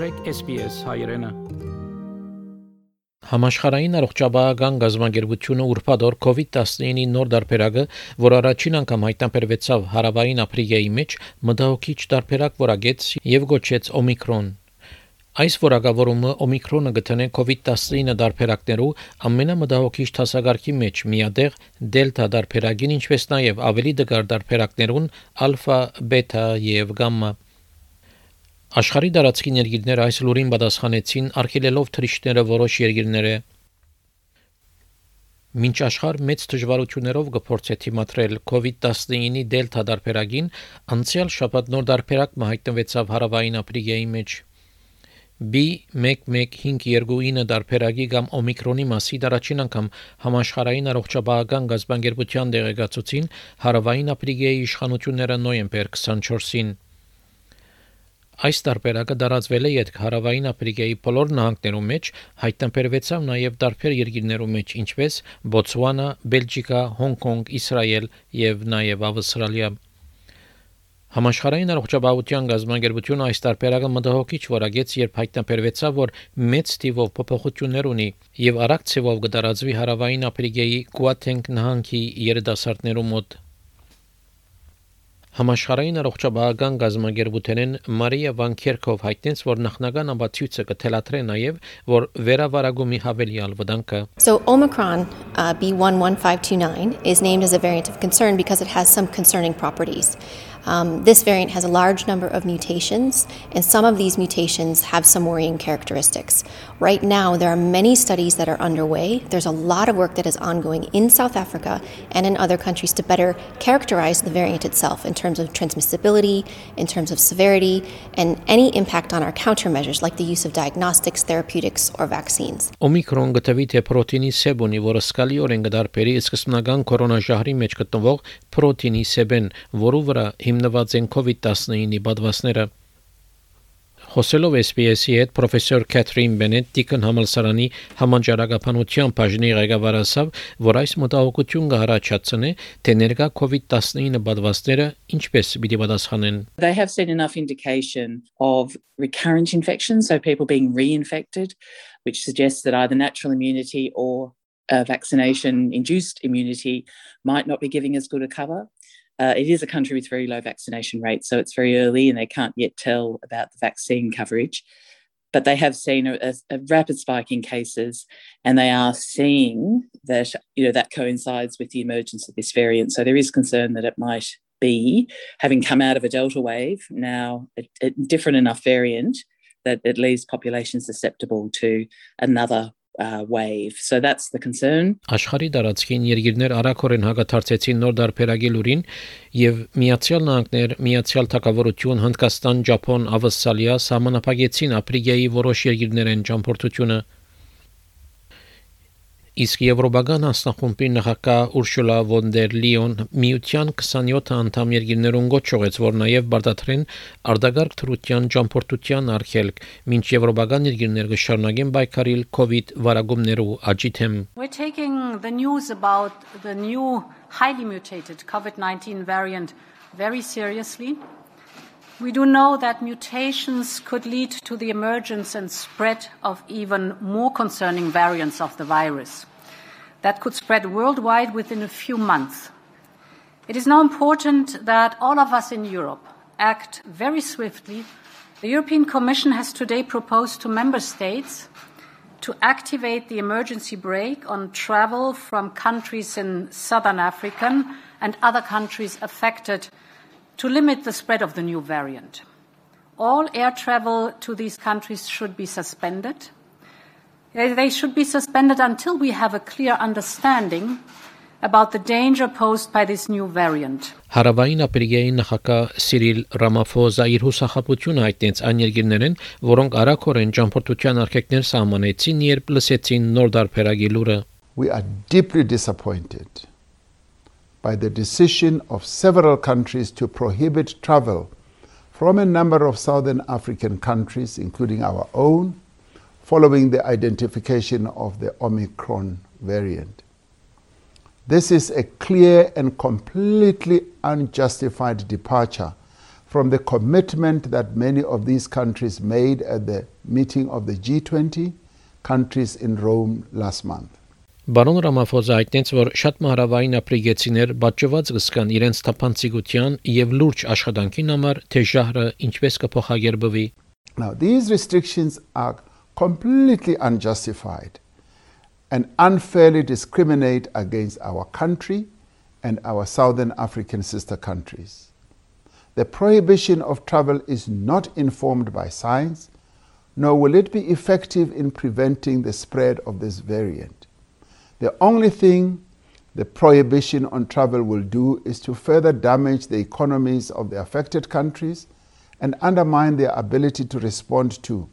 մտրեք SPS հայրենը Համաշխարհային առողջապահական գազམ་ագերբությունը ուրբաթ COVID-19-ի նոր դարբերակը, որ առաջին անգամ հայտնաբերվեցավ հարավային Աֆրիկայի մեջ, մտահոգիչ դարբերակ որակեց եւ գոչեց Օմիկրոն։ Այս որակավորումը Օմիկրոնը գտնե COVID-19 դարբերակներու ամենամտահոգիչ հասարակի մեջ միադեղ դելտա դարբերակին, ինչպես նաև ավելի դգար դարբերակներուն ալֆա, բետա եւ գամմա։ Աշխարհի դարածքի ներգիրները այս լուրին պատասխանեցին արգելելով թրիշները որոշ երկիրները Մինչ աշխարհ մեծ դժվարություններով գործե թիմատրել COVID-19-ի դելտա դարբերակին, անցյալ շաբաթ նոր դարբերակ հայտնվեցավ հարավային Աֆրիկայի մեջ։ B1159 դարբերակի կամ օմիկրոնի մասի դարաչին անգամ համաշխարհային առողջապահական գազբանգերության դեղեկացուցին հարավային Աֆրիկայի իշխանությունները նոյեմբեր 24-ին Այս տարբերակը դարածվել է յետք հարավային Աֆրիկայի բոլոր նահանգներում մեջ, հայտնաբերվեցավ նաև տարբեր երկիրներում մեջ, ինչպես Բոտսվանա, Բելգիկա, Հոնկոնգ, Իսրայել եւ նաև Ավստրալիա։ Համաշխարհային առողջապահության գազբանգերությունը այս տարբերակը մտահոգիչ որակեց, երբ հայտնաբերվեցավ, որ մեծ թիվով փոփոխություններ ունի եւ արագ ցևով կդարածվի հարավային Աֆրիկայի Կուատենգ նահանգի երիտասարդներու մոտ։ Համաշխարհային առողջապահական գազամագերբութենեն Մարիա Վան Քերքով հայտնեց, որ նախնական ամբացույցը կթելադրե նաև, որ վերավարագումի հավելյալ վտանգը So Omicron uh, B11529 is named as a variant of concern because it has some concerning properties. Um, this variant has a large number of mutations, and some of these mutations have some worrying characteristics. Right now, there are many studies that are underway. There's a lot of work that is ongoing in South Africa and in other countries to better characterize the variant itself in terms of transmissibility, in terms of severity, and any impact on our countermeasures like the use of diagnostics, therapeutics, or vaccines. Օմիկրոն գտվի թե պրոտինի սեբունի, որը սկալիորեն գդարբերի սկզբնական կորոնաժահրի մեջ գտնվող պրոտինի սեբեն, որու վրա հիմնված են COVID-19-ի պատվաստները։ Խոսելով SPS-ի հետ պրոֆեսոր Քեթրին Բենետ Տիկն համալսարանի համաճարակապանության բաժնի ղեկավար ասավ, որ այս մտահոգություն կհարաճացնի, թե ներկա COVID-19 պատվաստները ինչպես պիտի պատասխանեն։ They have seen enough indication of recurrent infections, so people being reinfected, which suggests that either natural immunity or uh, vaccination induced immunity might not be giving as good a cover. Uh, it is a country with very low vaccination rates, so it's very early and they can't yet tell about the vaccine coverage. But they have seen a, a, rapid spike in cases, and they are seeing that you know that coincides with the emergence of this variant. So there is concern that it might be having come out of a delta wave now a, a different enough variant that it leaves populations susceptible to another uh, wave. So that's the concern. Աշխարհի դարածքին երկիրներ արագորեն հագաթարցեցին նոր դարբերակի լուրին եւ Միացյալ Նահանգներ, Միացյալ Թագավորություն, Հնդկաստան, Ճապոն, Ավստրալիա համանապագեցին Աֆրիկայի որոշ երկիրներեն ճամփորդությունը Իսկ Եվրոպական հանձնախումբի նախագահ Ուրշուլա վոն դեր Լիոն միության 27 անդամ երկիրներուն գոչողեց, որ նաև բարդաթրեն արդագարգ թրության ճամփորդության արգելք, մինչ եվրոպական երկիրներ կշարունակեն պայքարել COVID վարագումներու աճի թեմ։ We're taking the news about the new highly mutated COVID-19 variant very seriously. We do know that mutations could lead to the emergence and spread of even more concerning variants of the virus that could spread worldwide within a few months. It is now important that all of us in Europe act very swiftly. The European Commission has today proposed to member states to activate the emergency brake on travel from countries in southern Africa and other countries affected to limit the spread of the new variant. All air travel to these countries should be suspended. They should be suspended until we have a clear understanding about the danger posed by this new variant. Հարավային Աֆրիկայի նախագահ Սիրիլ Ռամաֆոզա իր հուսախապությունը հայտնեց այն երկիրներին, որոնք արագորեն ճամփորդության արգելքներ սահմանեցին, երբ լսեցին նոր դարբերակի լուրը։ We are deeply disappointed by the decision of several countries to prohibit travel from a number of southern African countries, including our own, following the identification of the Omicron variant. This is a clear and completely unjustified departure from the commitment that many of these countries made at the meeting of the G20 countries in Rome last month. Բարոն Ռամաֆոզը հայտնեց, որ շատ մահրավային ապրիգեցիներ բաճված կսկան իրենց թափանցիկության եւ լուրջ աշխատանքին համար, թե ժահրը ինչպես կփոխագերբվի։ Now, these restrictions are completely unjustified and unfairly discriminate against our country and our southern African sister countries. The prohibition of travel is not informed by science, nor will it be effective in preventing the spread of this variant. The only thing the prohibition on travel will do is to further damage the economies of the affected countries and undermine their ability to respond to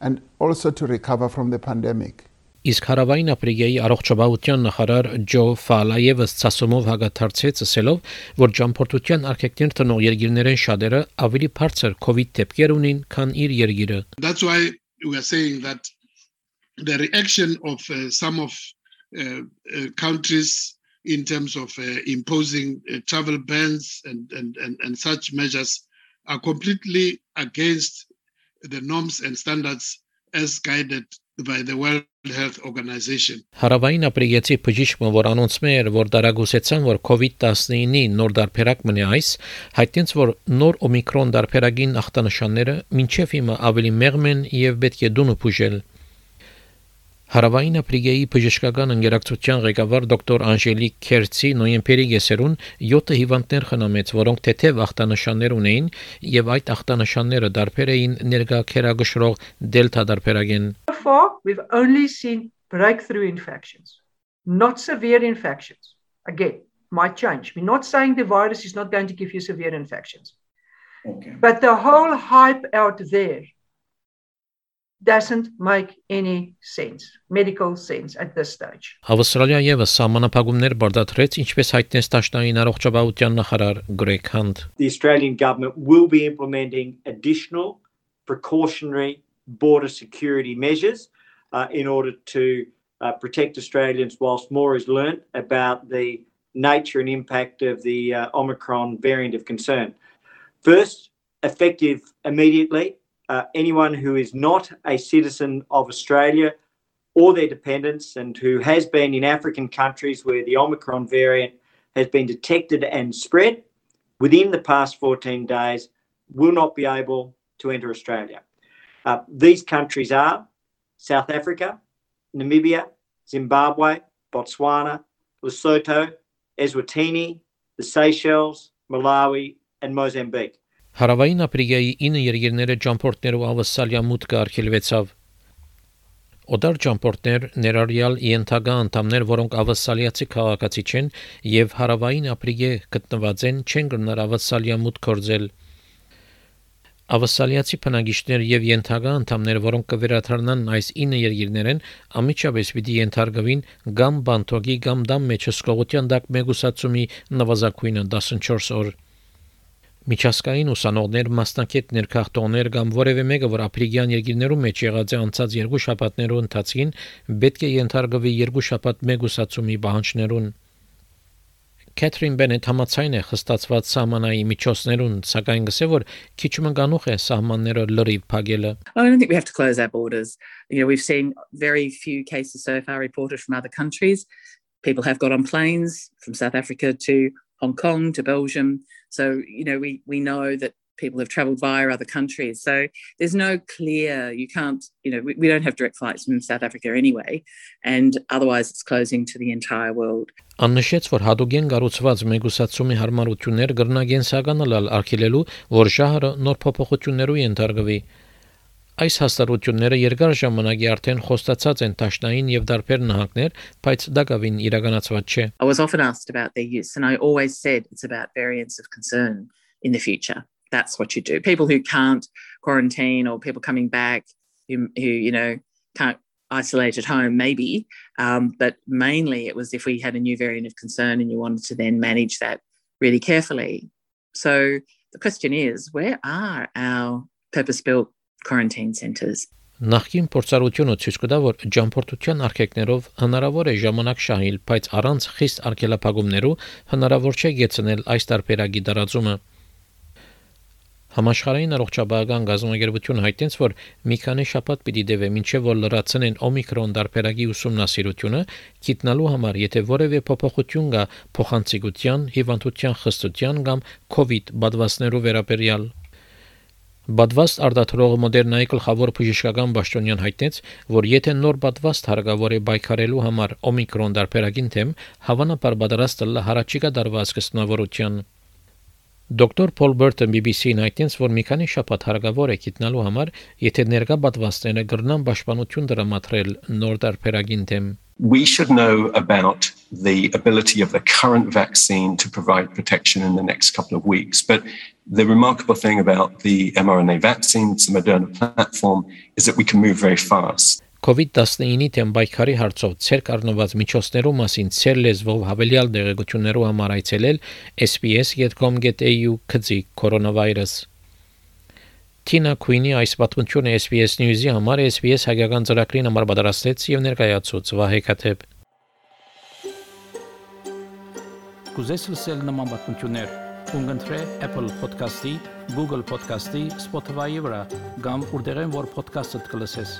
and also to recover from the pandemic. Իսկ հարավային Աֆրիկայի առողջապահության նախարար Ջո Ֆալայևը ցասումով հագաթարցեց ասելով, որ ճամփորդության արկեկտներ տնող երկիրներեն շատերը ավելի բարձր COVID դեպքեր ունին, քան իր երկիրը։ That's why we are saying that the reaction of uh, some of uh, uh, countries in terms of uh, imposing uh, travel bans and, and, and, and such measures are completely against the norms and standards as guided by the World Health Organization. Հարավային ապրիգեցի բժիշկը, որ անոնցում էր, որ դարագուսեցան, որ COVID-19-ի նոր դարբերակ մնի այս, հայտնեց, որ նոր օմիկրոն դարբերագին ախտանշանները մինչև հիմա ավելի մեղմ են եւ պետք է դունը բուժել։ Հարավային Աֆրիկայի բժշկական ընկերակցության ղեկավար դոկտոր Անժելիկ Քերցի նոյեմբերի գեսերուն 7 հիվանդներ խնամեց, որոնք թեթև ախտանշաններ ունեին եւ այդ ախտանշանները դարբեր էին ներկա քերագշրող դելտա դարբերագեն։ we've only seen breakthrough infections, not severe infections. Again, might change. We're not saying the virus is not going to give you severe infections. Okay. But the whole hype out there doesn't make any sense, medical sense at this stage. Ավստրալիա եւս սահմանափակումներ բարդացրեց, ինչպես հայտնեց Տաշտային առողջապահության նախարար Գրեգ Հանդ։ The Australian government will be implementing additional precautionary border security measures uh, in order to uh, protect Australians whilst more is learnt about the nature and impact of the uh, Omicron variant of concern. First, effective immediately, uh, anyone who is not a citizen of Australia or their dependents and who has been in African countries where the Omicron variant has been detected and spread within the past 14 days will not be able to enter Australia. Uh, these countries are South Africa, Namibia, Zimbabwe, Botswana, Lesotho, Eswatini, the Seychelles, Malawi, and Mozambique. Հարավային Աֆրիկայի 9 երկիրները ճամփորդներով ավսալիա մուտքը արգելվեցավ։ Օդար ճամփորդներ ներառյալ ենթագա անդամներ, որոնք ավսալիացի քաղաքացի չեն եւ հարավային Աֆրիկե գտնված են, չեն գնար ավսալիա մուտք կորձել։ Ավսալիացի բնակիչներ եւ ենթագա անդամներ, որոնք կվերաթարնան այս 9 երկիրներեն, ամիջապես պիտի ենթարկվին կամ բանտոգի կամ դամ մեջ հսկողության դակ մեգուսացումի նվազագույնը 14 օր։ Միջազգային ուսանողներ, մասնակիցներ, քաղաքտոներ կամ որևէ մեկը, որ ապրիգյան երկիրներում մեջ եղած է անցած երկու շաբաթներու ընթացին, պետք է ենթարկվի երկու շաբաթ մեգուսացումի պահանջներուն։ Կեթրին Բենետ համացայն է խստացված սահմանայի միջոցներուն, սակայն գսե որ քիչ մնգանուխ է սահմանները լրիվ փակելը։ I don't think we have to close our borders. You know, we've seen very few cases so far reported from other countries. People have got on planes from South Africa to Hong Kong to Belgium. So, you know, we, we know that people have traveled via other countries. So there's no clear, you can't, you know, we, we don't have direct flights from South Africa anyway. And otherwise it's closing to the entire world. Աննշեց, որ հadogen գառուցված մեգուսացումի հարմարություններ գրնագենսականալ արկելելու, որ շահրը նոր փոփոխություններու ենթարկվի։ Այս հաստատությունները երկար ժամանակի արդեն խոստացած են Տաշնային եւ դարբեր նահանգներ, բայց դա գավին իրականացված չէ։ I was often asked about their use, and I always said it's about variants of concern in the future. That's what you do. People who can't quarantine or people coming back who, who you know, can't isolate at home, maybe. Um, but mainly it was if we had a new variant of concern and you wanted to then manage that really carefully. So the question is, where are our purpose built quarantine centres? Նախկին փորձառությունը ցույց կտա, որ ջամփորդության արկեկներով հնարավոր է ժամանակ շահել, բայց առանց խիստ արկելափակումներու հնարավոր չէ գեցնել այս տարբերակի դարածումը։ Համաշխարհային առողջապահական գազամագերբությունը հայտնեց, որ մի քանի շաբաթ պիտի դեվե մինչև որ լրացնեն օմիկրոն դարբերակի ուսումնասիրությունը, գիտնալու համար, եթե որևէ փոփոխություն կա փոխանցիկության, հիվանդության խստության կամ COVID բադվասներու վերաբերյալ Բադվաստ արտադրող Մոդերնայի գլխավոր բժշկական պաշտոնյան հայտնեց, որ եթե նոր բադվաստ հարգավոր է բայկարելու համար օմիկրոն դարբերակին թեմ, հավանաբար պատրաստ է հարաճիկա դարված կստնավորության Դոկտոր Փոլ Բերտոն BBC-ին հայտնեց, որ մի քանի շաբաթ հարգավոր է գտնալու համար, եթե ներկա պատվաստները գրնան պաշտպանություն դրամատրել նոր դարբերագին թեմ We should know about the ability of the current vaccine to provide protection in the next couple of weeks. But the remarkable thing about the mRNA vaccines, the Moderna platform, is that we can move very fast. COVID-19-ի դեմ պայքարի հարցով ցերկ առնված միջոցներու մասին ցեր լեզվով հավելյալ դեղեցություններու համար այցելել sps.com.au քծի կորոնավիրուս Թինա Քուինի այս պատմությունը SBS News-ի համար SBS հայկական ծրագրին համար պատրաստեց եւ ներկայացուց Վահե Քաթեփ Կուզես լսել նման պատմություններ կընտրե Apple Podcast-ի, Google Podcast-ի, Spotify-ի վրա, կամ որտեղեն որ podcast-ը կլսես։